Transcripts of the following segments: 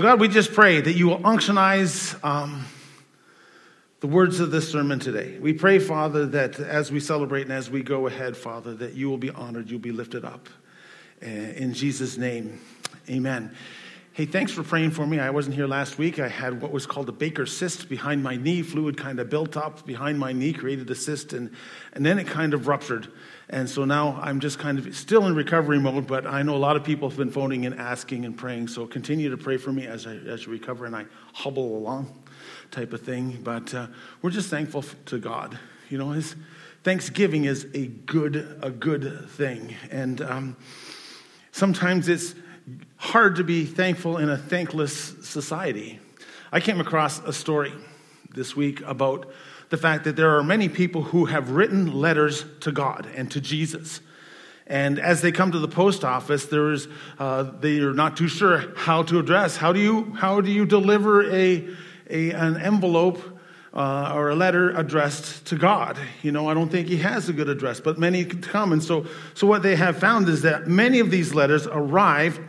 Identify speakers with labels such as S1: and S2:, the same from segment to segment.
S1: So, God, we just pray that you will unctionize um, the words of this sermon today. We pray, Father, that as we celebrate and as we go ahead, Father, that you will be honored, you'll be lifted up. Uh, in Jesus' name, amen. Hey, thanks for praying for me. I wasn't here last week. I had what was called a Baker cyst behind my knee. Fluid kind of built up behind my knee, created a cyst, and, and then it kind of ruptured. And so now I'm just kind of still in recovery mode, but I know a lot of people have been phoning and asking and praying. So continue to pray for me as I, as I recover and I hobble along, type of thing. But uh, we're just thankful to God. You know, His Thanksgiving is a good, a good thing. And um, sometimes it's hard to be thankful in a thankless society. I came across a story this week about the fact that there are many people who have written letters to God and to Jesus. And as they come to the post office, there is, uh, they are not too sure how to address. How do you, how do you deliver a, a, an envelope uh, or a letter addressed to God? You know, I don't think he has a good address, but many come. And so, so what they have found is that many of these letters arrive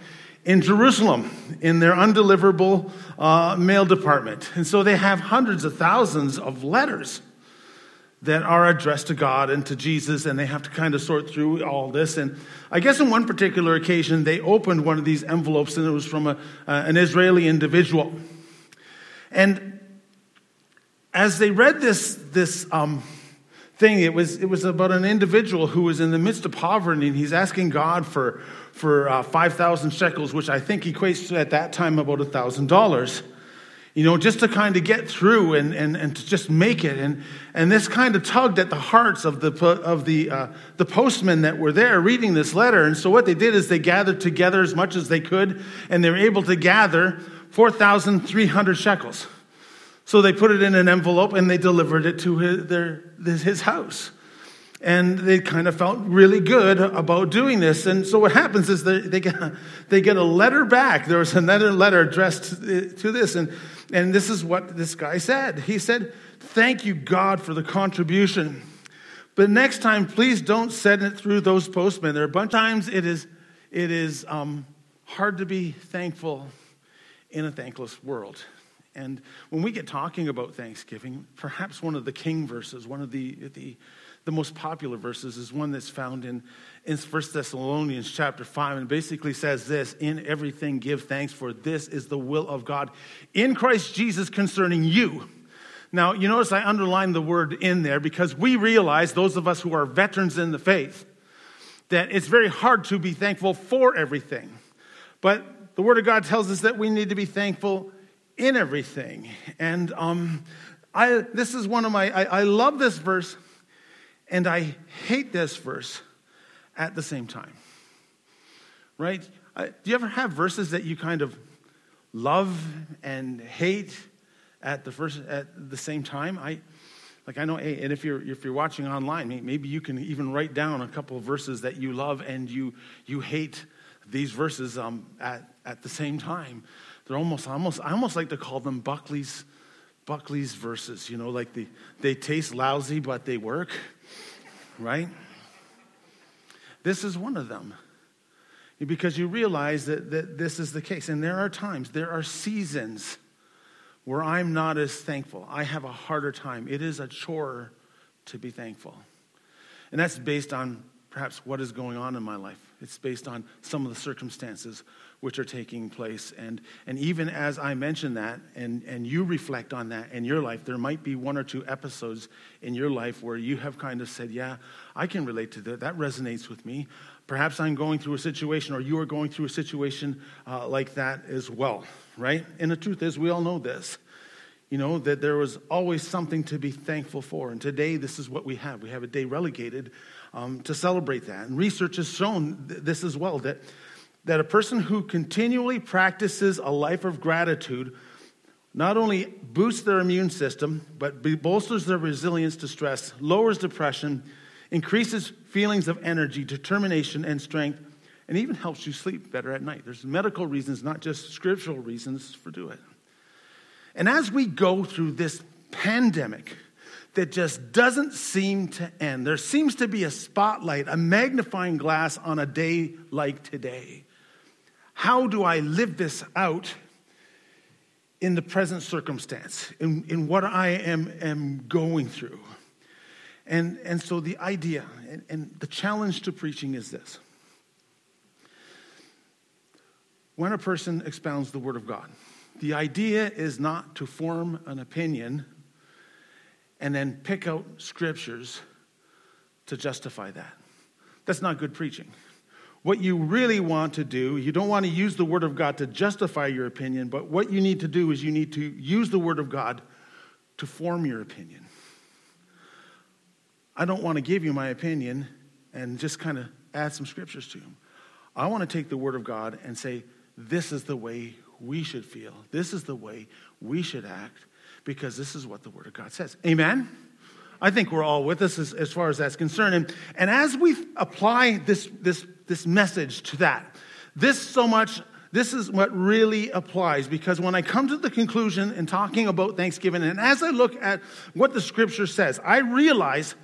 S1: in Jerusalem in their undeliverable uh, mail department. And so they have hundreds of thousands of letters that are addressed to God and to Jesus, and they have to kind of sort through all this. And I guess on one particular occasion, they opened one of these envelopes, and it was from a, uh, an Israeli individual. And as they read this, this um, thing, it was, it was about an individual who was in the midst of poverty, and he's asking God for, for uh, 5,000 shekels, which I think equates to at that time about $1,000. You know, just to kind of get through and, and, and to just make it. And, and this kind of tugged at the hearts of the, of the, uh, the postmen that were there reading this letter. And so what they did is they gathered together as much as they could, and they were able to gather 4,300 shekels. So they put it in an envelope and they delivered it to his, their, his house and they kind of felt really good about doing this. And so what happens is they, they, get, a, they get a letter back. There was another letter addressed to this, and, and this is what this guy said. He said, Thank you, God, for the contribution. But next time, please don't send it through those postmen. There are a bunch of times it is, it is um, hard to be thankful in a thankless world. And when we get talking about Thanksgiving, perhaps one of the king verses, one of the, the the most popular verses is one that's found in, in 1 Thessalonians chapter 5 and basically says this In everything give thanks, for this is the will of God in Christ Jesus concerning you. Now, you notice I underlined the word in there because we realize, those of us who are veterans in the faith, that it's very hard to be thankful for everything. But the Word of God tells us that we need to be thankful in everything. And um, I, this is one of my, I, I love this verse and I hate this verse at the same time. Right? Uh, do you ever have verses that you kind of love and hate at the first at the same time? I like I know, and if you're if you're watching online, maybe you can even write down a couple of verses that you love and you you hate these verses um, at at the same time. They're almost almost I almost like to call them Buckley's Buckley's verses. You know, like the they taste lousy but they work right? This is one of them. Because you realize that, that this is the case. And there are times, there are seasons where I'm not as thankful. I have a harder time. It is a chore to be thankful. And that's based on perhaps what is going on in my life. It's based on some of the circumstances which are taking place. And, and even as I mention that and, and you reflect on that in your life, there might be one or two episodes in your life where you have kind of said, Yeah, I can relate to that. That resonates with me. Perhaps I'm going through a situation, or you are going through a situation uh, like that as well, right? And the truth is, we all know this. You know, that there was always something to be thankful for. And today, this is what we have. We have a day relegated um, to celebrate that. And research has shown th- this as well that that a person who continually practices a life of gratitude not only boosts their immune system, but bolsters their resilience to stress, lowers depression, increases feelings of energy, determination, and strength, and even helps you sleep better at night. There's medical reasons, not just scriptural reasons for do it. And as we go through this pandemic that just doesn't seem to end, there seems to be a spotlight, a magnifying glass on a day like today. How do I live this out in the present circumstance, in, in what I am, am going through. And, and so the idea and, and the challenge to preaching is this when a person expounds the Word of God, the idea is not to form an opinion and then pick out scriptures to justify that. That's not good preaching. What you really want to do, you don't want to use the Word of God to justify your opinion, but what you need to do is you need to use the Word of God to form your opinion. I don't want to give you my opinion and just kind of add some scriptures to them. I want to take the Word of God and say, this is the way we should feel. This is the way we should act because this is what the Word of God says. Amen? I think we're all with us as, as far as that's concerned. And, and as we apply this, this, this message to that, this so much, this is what really applies because when I come to the conclusion in talking about Thanksgiving, and as I look at what the scripture says, I realize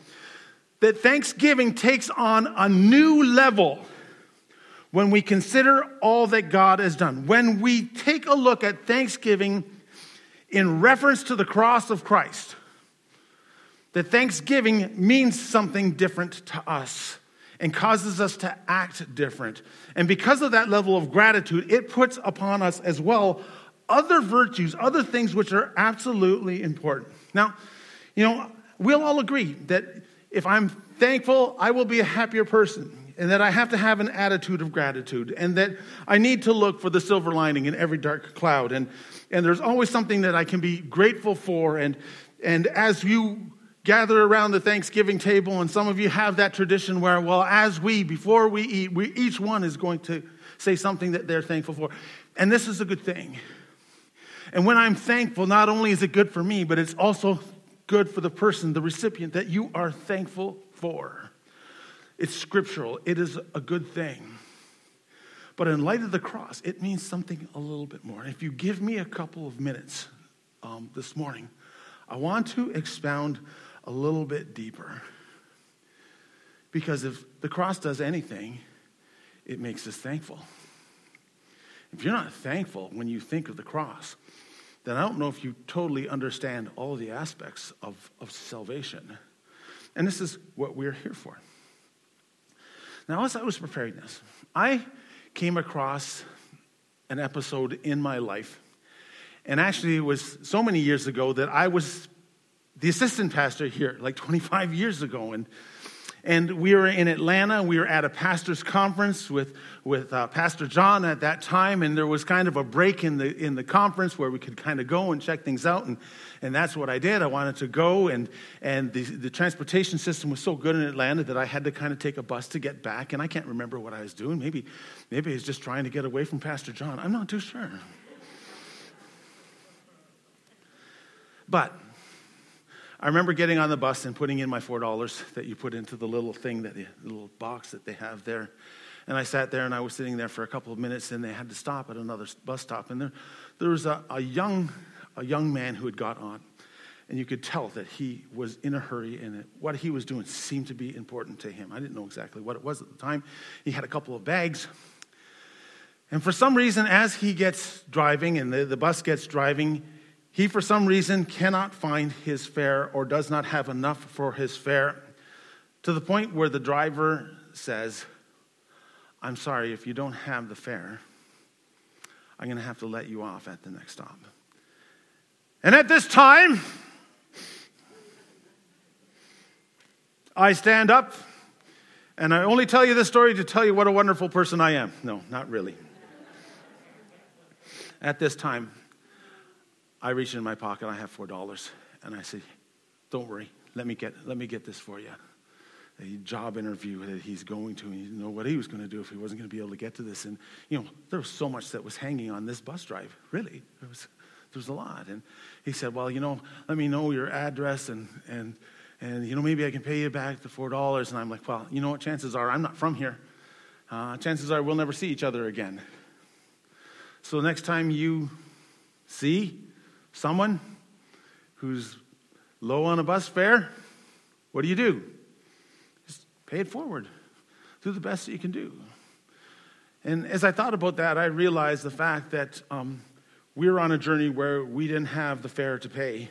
S1: that Thanksgiving takes on a new level when we consider all that God has done. When we take a look at Thanksgiving in reference to the cross of Christ, that Thanksgiving means something different to us and causes us to act different. And because of that level of gratitude, it puts upon us as well other virtues, other things which are absolutely important. Now, you know, we'll all agree that if I'm thankful, I will be a happier person. And that I have to have an attitude of gratitude, and that I need to look for the silver lining in every dark cloud. And, and there's always something that I can be grateful for. And, and as you gather around the Thanksgiving table, and some of you have that tradition where, well, as we, before we eat, we, each one is going to say something that they're thankful for. And this is a good thing. And when I'm thankful, not only is it good for me, but it's also good for the person, the recipient, that you are thankful for. It's scriptural, it is a good thing. But in light of the cross, it means something a little bit more. If you give me a couple of minutes um, this morning, I want to expound a little bit deeper. Because if the cross does anything, it makes us thankful. If you're not thankful when you think of the cross, then I don't know if you totally understand all the aspects of, of salvation. And this is what we're here for. Now, as I was preparing this, I came across an episode in my life. And actually, it was so many years ago that I was the assistant pastor here like 25 years ago. And, and we were in Atlanta. We were at a pastor's conference with, with uh, Pastor John at that time. And there was kind of a break in the, in the conference where we could kind of go and check things out. And, and that's what I did. I wanted to go. And, and the, the transportation system was so good in Atlanta that I had to kind of take a bus to get back. And I can't remember what I was doing. Maybe, maybe I was just trying to get away from Pastor John. I'm not too sure. But I remember getting on the bus and putting in my $4 that you put into the little thing, that the little box that they have there. And I sat there and I was sitting there for a couple of minutes and they had to stop at another bus stop. And there, there was a, a, young, a young man who had got on. And you could tell that he was in a hurry and what he was doing seemed to be important to him. I didn't know exactly what it was at the time. He had a couple of bags. And for some reason, as he gets driving and the, the bus gets driving, he, for some reason, cannot find his fare or does not have enough for his fare to the point where the driver says, I'm sorry, if you don't have the fare, I'm going to have to let you off at the next stop. And at this time, I stand up and I only tell you this story to tell you what a wonderful person I am. No, not really. At this time, I reach in my pocket, I have four dollars, and I say, Don't worry, let me get let me get this for you. A job interview that he's going to, and he didn't know what he was going to do if he wasn't going to be able to get to this. And you know, there was so much that was hanging on this bus drive. Really, there was there was a lot. And he said, Well, you know, let me know your address and and and you know maybe I can pay you back the four dollars. And I'm like, Well, you know what? Chances are I'm not from here. Uh, chances are we'll never see each other again. So next time you see someone who's low on a bus fare, what do you do? Just pay it forward. Do the best that you can do. And as I thought about that, I realized the fact that um, we were on a journey where we didn't have the fare to pay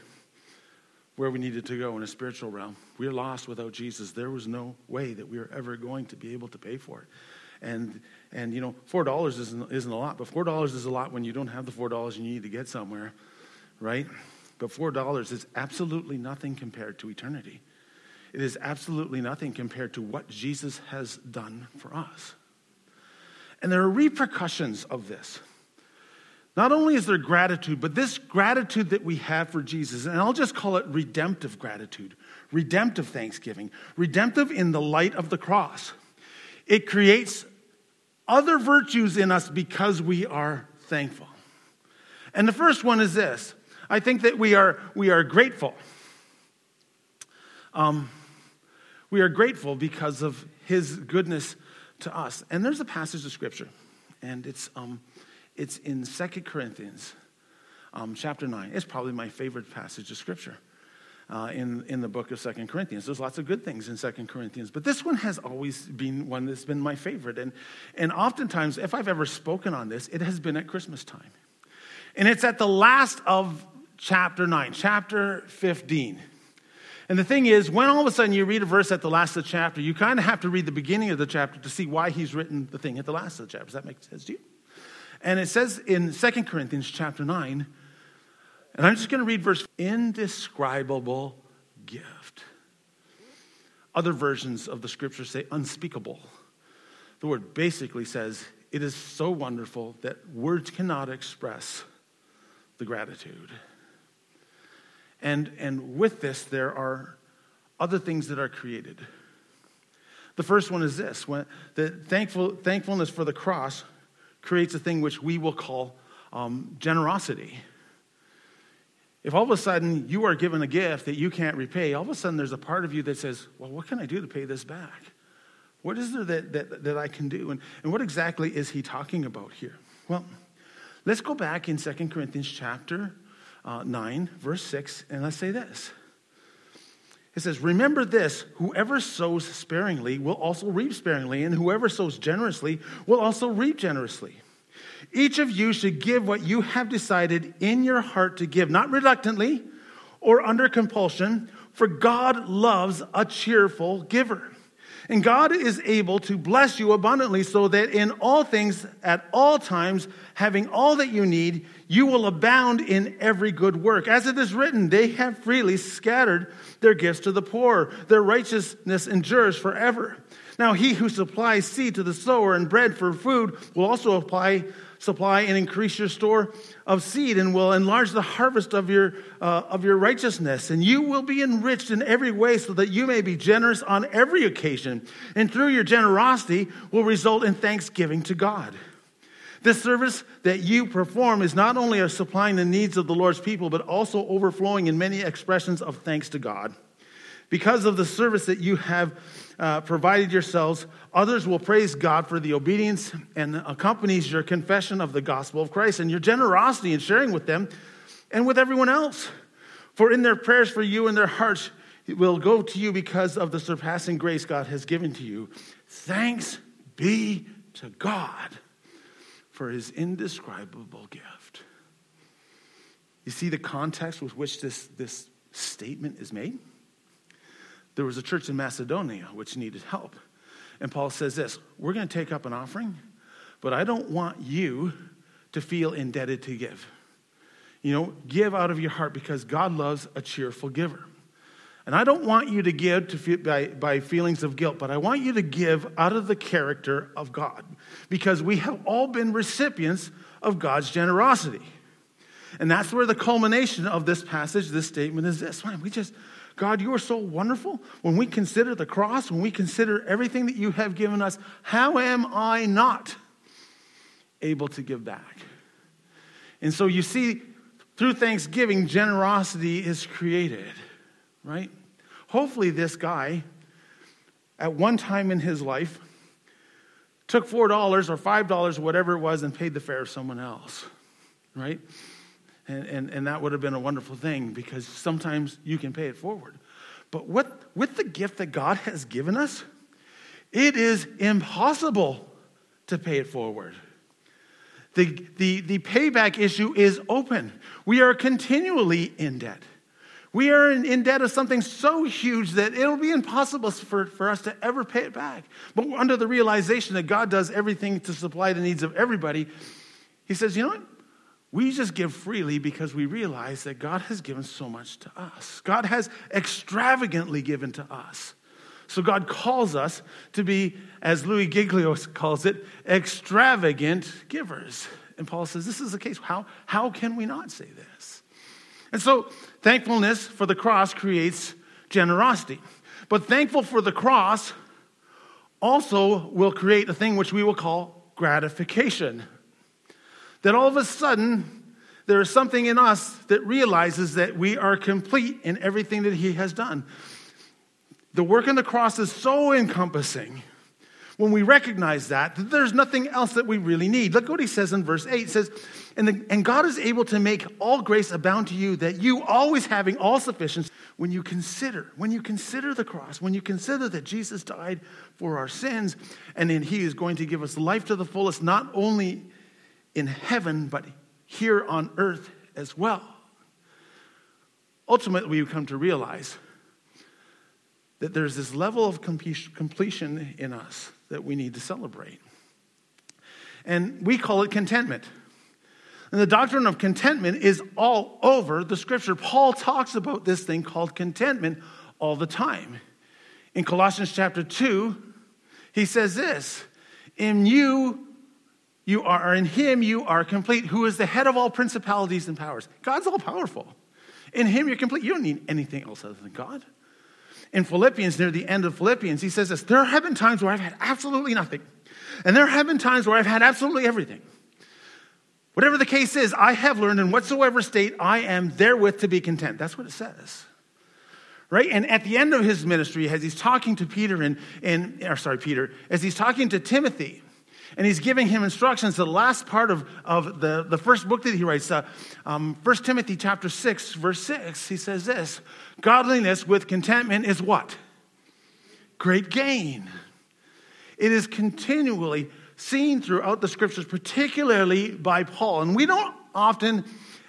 S1: where we needed to go in a spiritual realm. We are lost without Jesus. There was no way that we were ever going to be able to pay for it. And, and you know, $4 isn't, isn't a lot, but $4 is a lot when you don't have the $4 and you need to get somewhere, right? But $4 is absolutely nothing compared to eternity. It is absolutely nothing compared to what Jesus has done for us. And there are repercussions of this. Not only is there gratitude, but this gratitude that we have for Jesus, and I'll just call it redemptive gratitude, redemptive thanksgiving, redemptive in the light of the cross. It creates other virtues in us because we are thankful. And the first one is this I think that we are, we are grateful. Um, we are grateful because of his goodness to us. And there's a passage of scripture, and it's. Um, it's in Second Corinthians um, chapter 9. It's probably my favorite passage of Scripture. Uh, in, in the book of Second Corinthians. There's lots of good things in Second Corinthians, but this one has always been one that's been my favorite. And, and oftentimes, if I've ever spoken on this, it has been at Christmas time. And it's at the last of chapter 9, chapter 15. And the thing is, when all of a sudden you read a verse at the last of the chapter, you kind of have to read the beginning of the chapter to see why he's written the thing at the last of the chapter. Does that make sense to you? And it says in 2 Corinthians chapter 9, and I'm just going to read verse indescribable gift. Other versions of the scripture say unspeakable. The word basically says it is so wonderful that words cannot express the gratitude. And, and with this, there are other things that are created. The first one is this when the thankful, thankfulness for the cross creates a thing which we will call um, generosity. If all of a sudden you are given a gift that you can't repay, all of a sudden there's a part of you that says, Well, what can I do to pay this back? What is there that, that, that I can do? And, and what exactly is he talking about here? Well, let's go back in 2 Corinthians chapter uh, 9, verse 6, and let's say this. It says, Remember this whoever sows sparingly will also reap sparingly, and whoever sows generously will also reap generously. Each of you should give what you have decided in your heart to give, not reluctantly or under compulsion, for God loves a cheerful giver. And God is able to bless you abundantly so that in all things, at all times, having all that you need, you will abound in every good work. As it is written, they have freely scattered their gifts to the poor. Their righteousness endures forever. Now, he who supplies seed to the sower and bread for food will also apply supply and increase your store of seed and will enlarge the harvest of your, uh, of your righteousness. And you will be enriched in every way so that you may be generous on every occasion. And through your generosity will result in thanksgiving to God. This service that you perform is not only of supplying the needs of the Lord's people, but also overflowing in many expressions of thanks to God. Because of the service that you have uh, provided yourselves, others will praise God for the obedience and accompanies your confession of the gospel of Christ and your generosity in sharing with them and with everyone else. For in their prayers for you and their hearts will go to you because of the surpassing grace God has given to you. Thanks be to God for his indescribable gift. You see the context with which this, this statement is made? There was a church in Macedonia which needed help. And Paul says this We're going to take up an offering, but I don't want you to feel indebted to give. You know, give out of your heart because God loves a cheerful giver. And I don't want you to give to feel, by, by feelings of guilt, but I want you to give out of the character of God because we have all been recipients of God's generosity. And that's where the culmination of this passage, this statement is this. Man, we just, God, you are so wonderful. When we consider the cross, when we consider everything that you have given us, how am I not able to give back? And so you see, through thanksgiving, generosity is created, right? Hopefully, this guy, at one time in his life, took $4 or $5 or whatever it was and paid the fare of someone else, right? And, and, and that would have been a wonderful thing because sometimes you can pay it forward. But with, with the gift that God has given us, it is impossible to pay it forward. The, the, the payback issue is open. We are continually in debt. We are in, in, debt of something so huge that it'll be impossible for, for us to ever pay it back. But under the realization that God does everything to supply the needs of everybody, He says, you know what? We just give freely because we realize that God has given so much to us. God has extravagantly given to us. So God calls us to be, as Louis Giglio calls it, extravagant givers. And Paul says, This is the case. How, how can we not say this? And so thankfulness for the cross creates generosity. But thankful for the cross also will create a thing which we will call gratification. That all of a sudden, there is something in us that realizes that we are complete in everything that He has done. The work on the cross is so encompassing. When we recognize that, that there's nothing else that we really need. Look what he says in verse 8. It says, and, the, and God is able to make all grace abound to you, that you always having all sufficiency, when you consider, when you consider the cross, when you consider that Jesus died for our sins, and then he is going to give us life to the fullest, not only in heaven, but here on earth as well. Ultimately, we come to realize that there's this level of completion in us that we need to celebrate. And we call it contentment. And the doctrine of contentment is all over the scripture. Paul talks about this thing called contentment all the time. In Colossians chapter 2, he says this In you, you are, in him, you are complete, who is the head of all principalities and powers. God's all powerful. In him, you're complete. You don't need anything else other than God in Philippians, near the end of Philippians, he says this There have been times where I've had absolutely nothing, and there have been times where I've had absolutely everything. Whatever the case is, I have learned in whatsoever state I am therewith to be content. That's what it says. Right? And at the end of his ministry, as he's talking to Peter and, and or sorry, Peter, as he's talking to Timothy, and he's giving him instructions. The last part of, of the, the first book that he writes, uh, um, 1 Timothy chapter 6, verse 6, he says this Godliness with contentment is what? Great gain. It is continually seen throughout the scriptures, particularly by Paul. And we don't often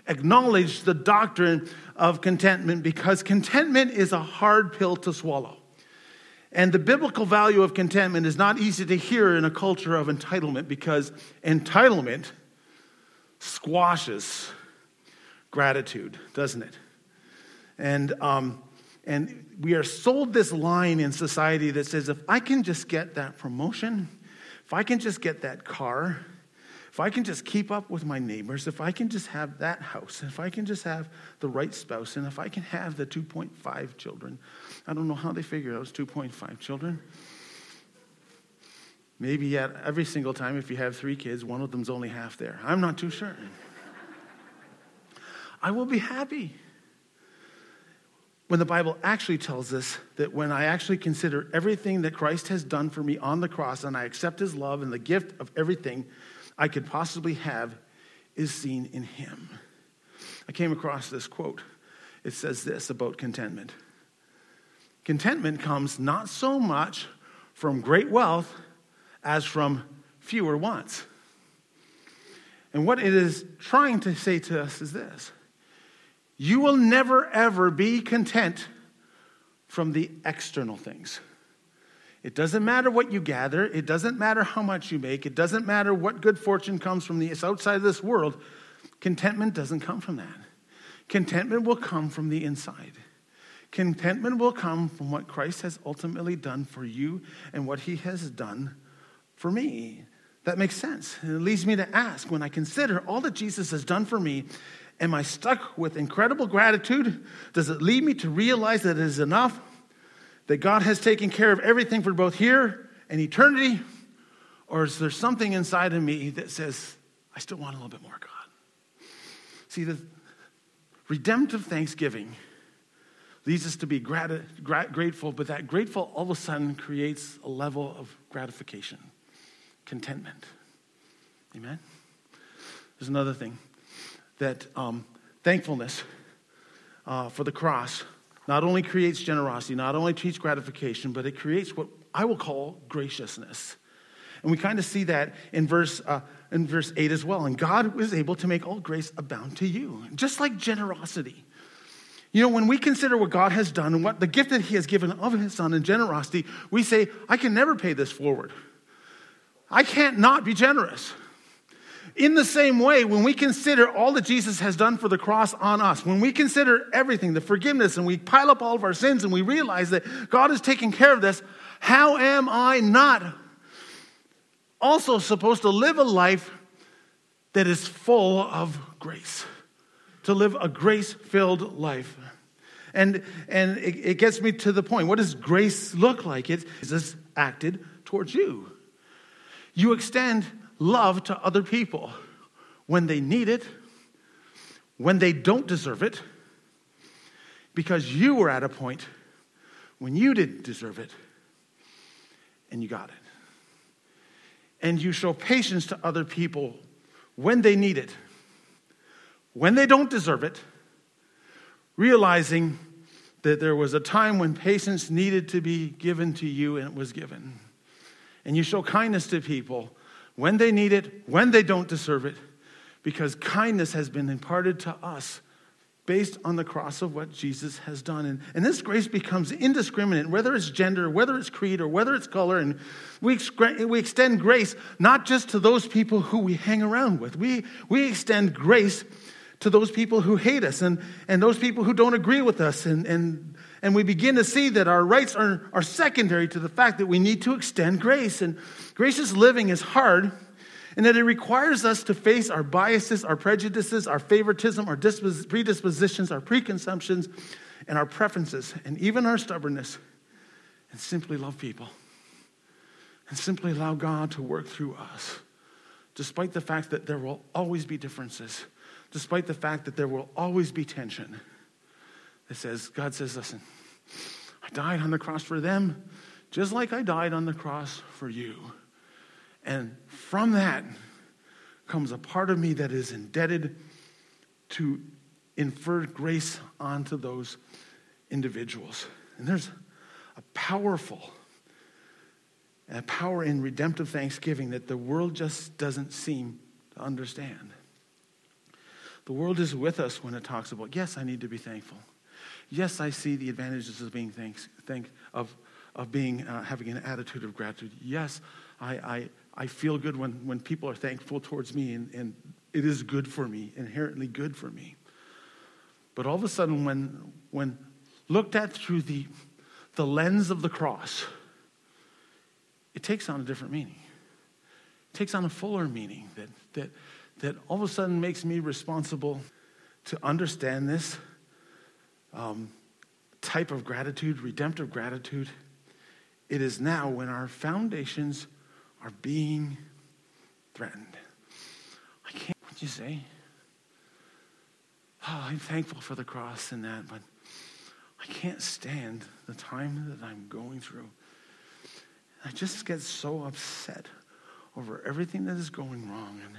S1: acknowledge the doctrine of contentment because contentment is a hard pill to swallow. And the biblical value of contentment is not easy to hear in a culture of entitlement because entitlement squashes gratitude, doesn't it? And, um, and we are sold this line in society that says if I can just get that promotion, if I can just get that car, if I can just keep up with my neighbors, if I can just have that house, if I can just have the right spouse, and if I can have the 2.5 children, I don't know how they figure out it's 2.5 children. Maybe yet every single time, if you have three kids, one of them's only half there. I'm not too sure. I will be happy. When the Bible actually tells us that when I actually consider everything that Christ has done for me on the cross and I accept his love and the gift of everything I could possibly have is seen in him. I came across this quote. It says this about contentment Contentment comes not so much from great wealth as from fewer wants. And what it is trying to say to us is this you will never, ever be content from the external things. It doesn't matter what you gather, it doesn't matter how much you make, it doesn't matter what good fortune comes from the outside of this world. Contentment doesn't come from that. Contentment will come from the inside. Contentment will come from what Christ has ultimately done for you and what he has done for me. That makes sense. It leads me to ask when I consider all that Jesus has done for me, am I stuck with incredible gratitude? Does it lead me to realize that it is enough? That God has taken care of everything for both here and eternity? Or is there something inside of me that says, I still want a little bit more, God? See, the redemptive thanksgiving leads us to be grat- grateful, but that grateful all of a sudden creates a level of gratification, contentment. Amen? There's another thing that um, thankfulness uh, for the cross not only creates generosity, not only creates gratification, but it creates what I will call graciousness. And we kind of see that in verse, uh, in verse 8 as well. And God was able to make all grace abound to you, just like generosity. You know, when we consider what God has done and what the gift that He has given of His Son and generosity, we say, I can never pay this forward. I can't not be generous. In the same way, when we consider all that Jesus has done for the cross on us, when we consider everything, the forgiveness, and we pile up all of our sins and we realize that God is taking care of this, how am I not also supposed to live a life that is full of grace? To live a grace filled life. And, and it, it, gets me to the point. What does grace look like? It is acted towards you. You extend love to other people when they need it, when they don't deserve it, because you were at a point when you didn't deserve it and you got it. And you show patience to other people when they need it, when they don't deserve it, realizing that there was a time when patience needed to be given to you and it was given. And you show kindness to people when they need it, when they don't deserve it, because kindness has been imparted to us based on the cross of what Jesus has done. And, and this grace becomes indiscriminate, whether it's gender, whether it's creed, or whether it's color. And we, we extend grace not just to those people who we hang around with, we, we extend grace to those people who hate us and, and those people who don't agree with us. And, and, and we begin to see that our rights are, are secondary to the fact that we need to extend grace. And gracious living is hard and that it requires us to face our biases, our prejudices, our favoritism, our predispositions, our preconceptions, and our preferences, and even our stubbornness, and simply love people. And simply allow God to work through us, despite the fact that there will always be differences despite the fact that there will always be tension. That says, God says, listen, I died on the cross for them, just like I died on the cross for you. And from that comes a part of me that is indebted to infer grace onto those individuals. And there's a powerful a power in redemptive thanksgiving that the world just doesn't seem to understand. The world is with us when it talks about, yes, I need to be thankful. Yes, I see the advantages of being thanks, thank, of, of being, uh, having an attitude of gratitude. Yes, I, I, I feel good when, when people are thankful towards me, and, and it is good for me, inherently good for me. But all of a sudden, when, when looked at through the, the lens of the cross, it takes on a different meaning. It takes on a fuller meaning that, that, that all of a sudden makes me responsible to understand this um, type of gratitude, redemptive gratitude. It is now when our foundations are being threatened. I can't, what'd you say? Oh, I'm thankful for the cross and that, but I can't stand the time that I'm going through. I just get so upset over everything that is going wrong. And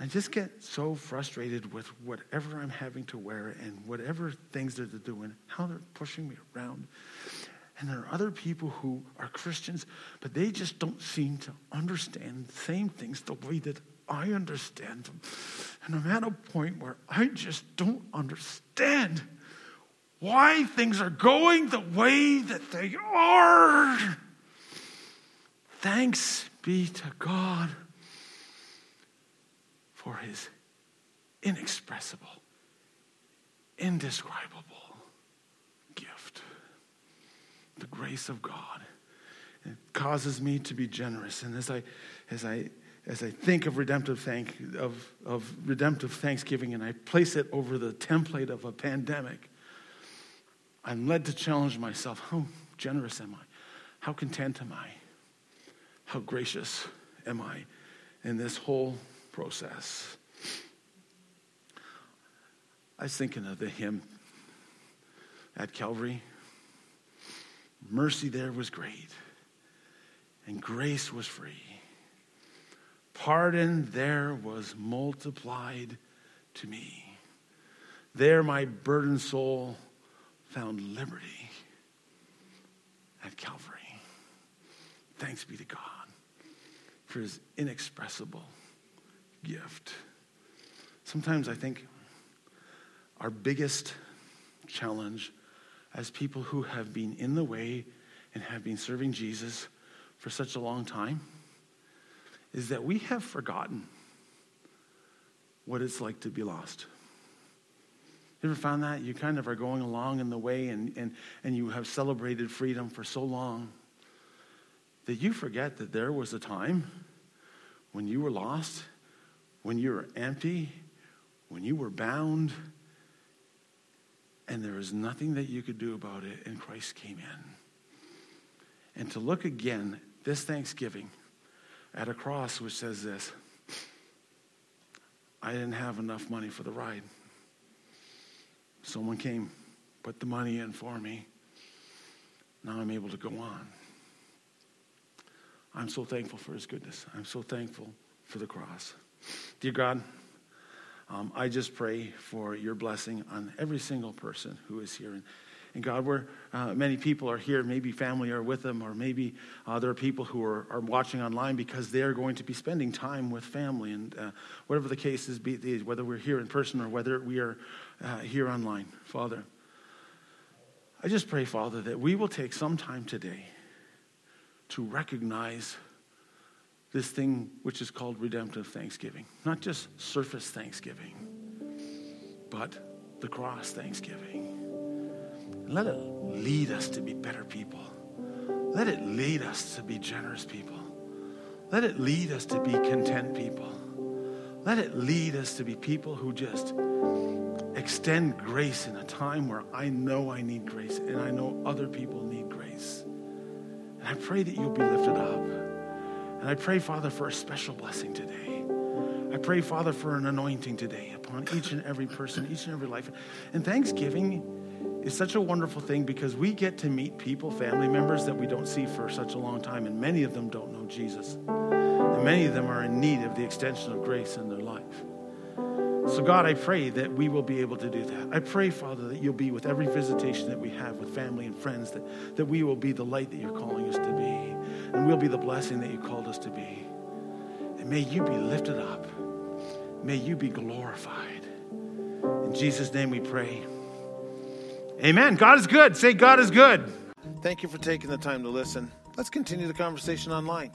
S1: I just get so frustrated with whatever I'm having to wear and whatever things that they're doing, how they're pushing me around. And there are other people who are Christians, but they just don't seem to understand the same things the way that I understand them. And I'm at a point where I just don't understand why things are going the way that they are. Thanks be to God for his inexpressible, indescribable gift. The grace of God. It causes me to be generous. And as I, as I, as I think of redemptive thank of, of redemptive thanksgiving and I place it over the template of a pandemic, I'm led to challenge myself. How generous am I? How content am I? How gracious am I in this whole process. I was thinking of the hymn at Calvary. Mercy there was great, and grace was free. Pardon there was multiplied to me. There my burdened soul found liberty at Calvary. Thanks be to God. for his inexpressible gift. Sometimes I think our biggest challenge as people who have been in the way and have been serving Jesus for such a long time is that we have forgotten what it's like to be lost. You ever found that? You kind of are going along in the way and, and, and you have celebrated freedom for so long that you forget that there was a time when you were lost, when you were empty, when you were bound, and there was nothing that you could do about it, and Christ came in. And to look again this Thanksgiving at a cross which says this I didn't have enough money for the ride. Someone came, put the money in for me. Now I'm able to go on. I'm so thankful for his goodness. I'm so thankful for the cross. Dear God, um, I just pray for your blessing on every single person who is here. And, and God, where uh, many people are here, maybe family are with them, or maybe uh, there are people who are, are watching online because they're going to be spending time with family. And uh, whatever the case is, be, whether we're here in person or whether we are uh, here online, Father, I just pray, Father, that we will take some time today to recognize this thing which is called redemptive thanksgiving. Not just surface thanksgiving, but the cross thanksgiving. Let it lead us to be better people. Let it lead us to be generous people. Let it lead us to be content people. Let it lead us to be people who just extend grace in a time where I know I need grace and I know other people need grace. And I pray that you'll be lifted up. And I pray, Father, for a special blessing today. I pray, Father, for an anointing today upon each and every person, each and every life. And Thanksgiving is such a wonderful thing because we get to meet people, family members that we don't see for such a long time, and many of them don't know Jesus. And many of them are in need of the extension of grace in their life. So, God, I pray that we will be able to do that. I pray, Father, that you'll be with every visitation that we have with family and friends, that, that we will be the light that you're calling us to be, and we'll be the blessing that you called us to be. And may you be lifted up. May you be glorified. In Jesus' name we pray. Amen. God is good. Say, God is good. Thank you for taking the time to listen. Let's continue the conversation online.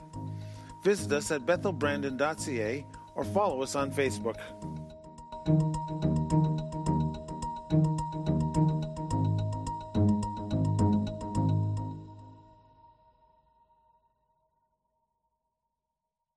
S1: Visit us at bethelbrandon.ca or follow us on Facebook.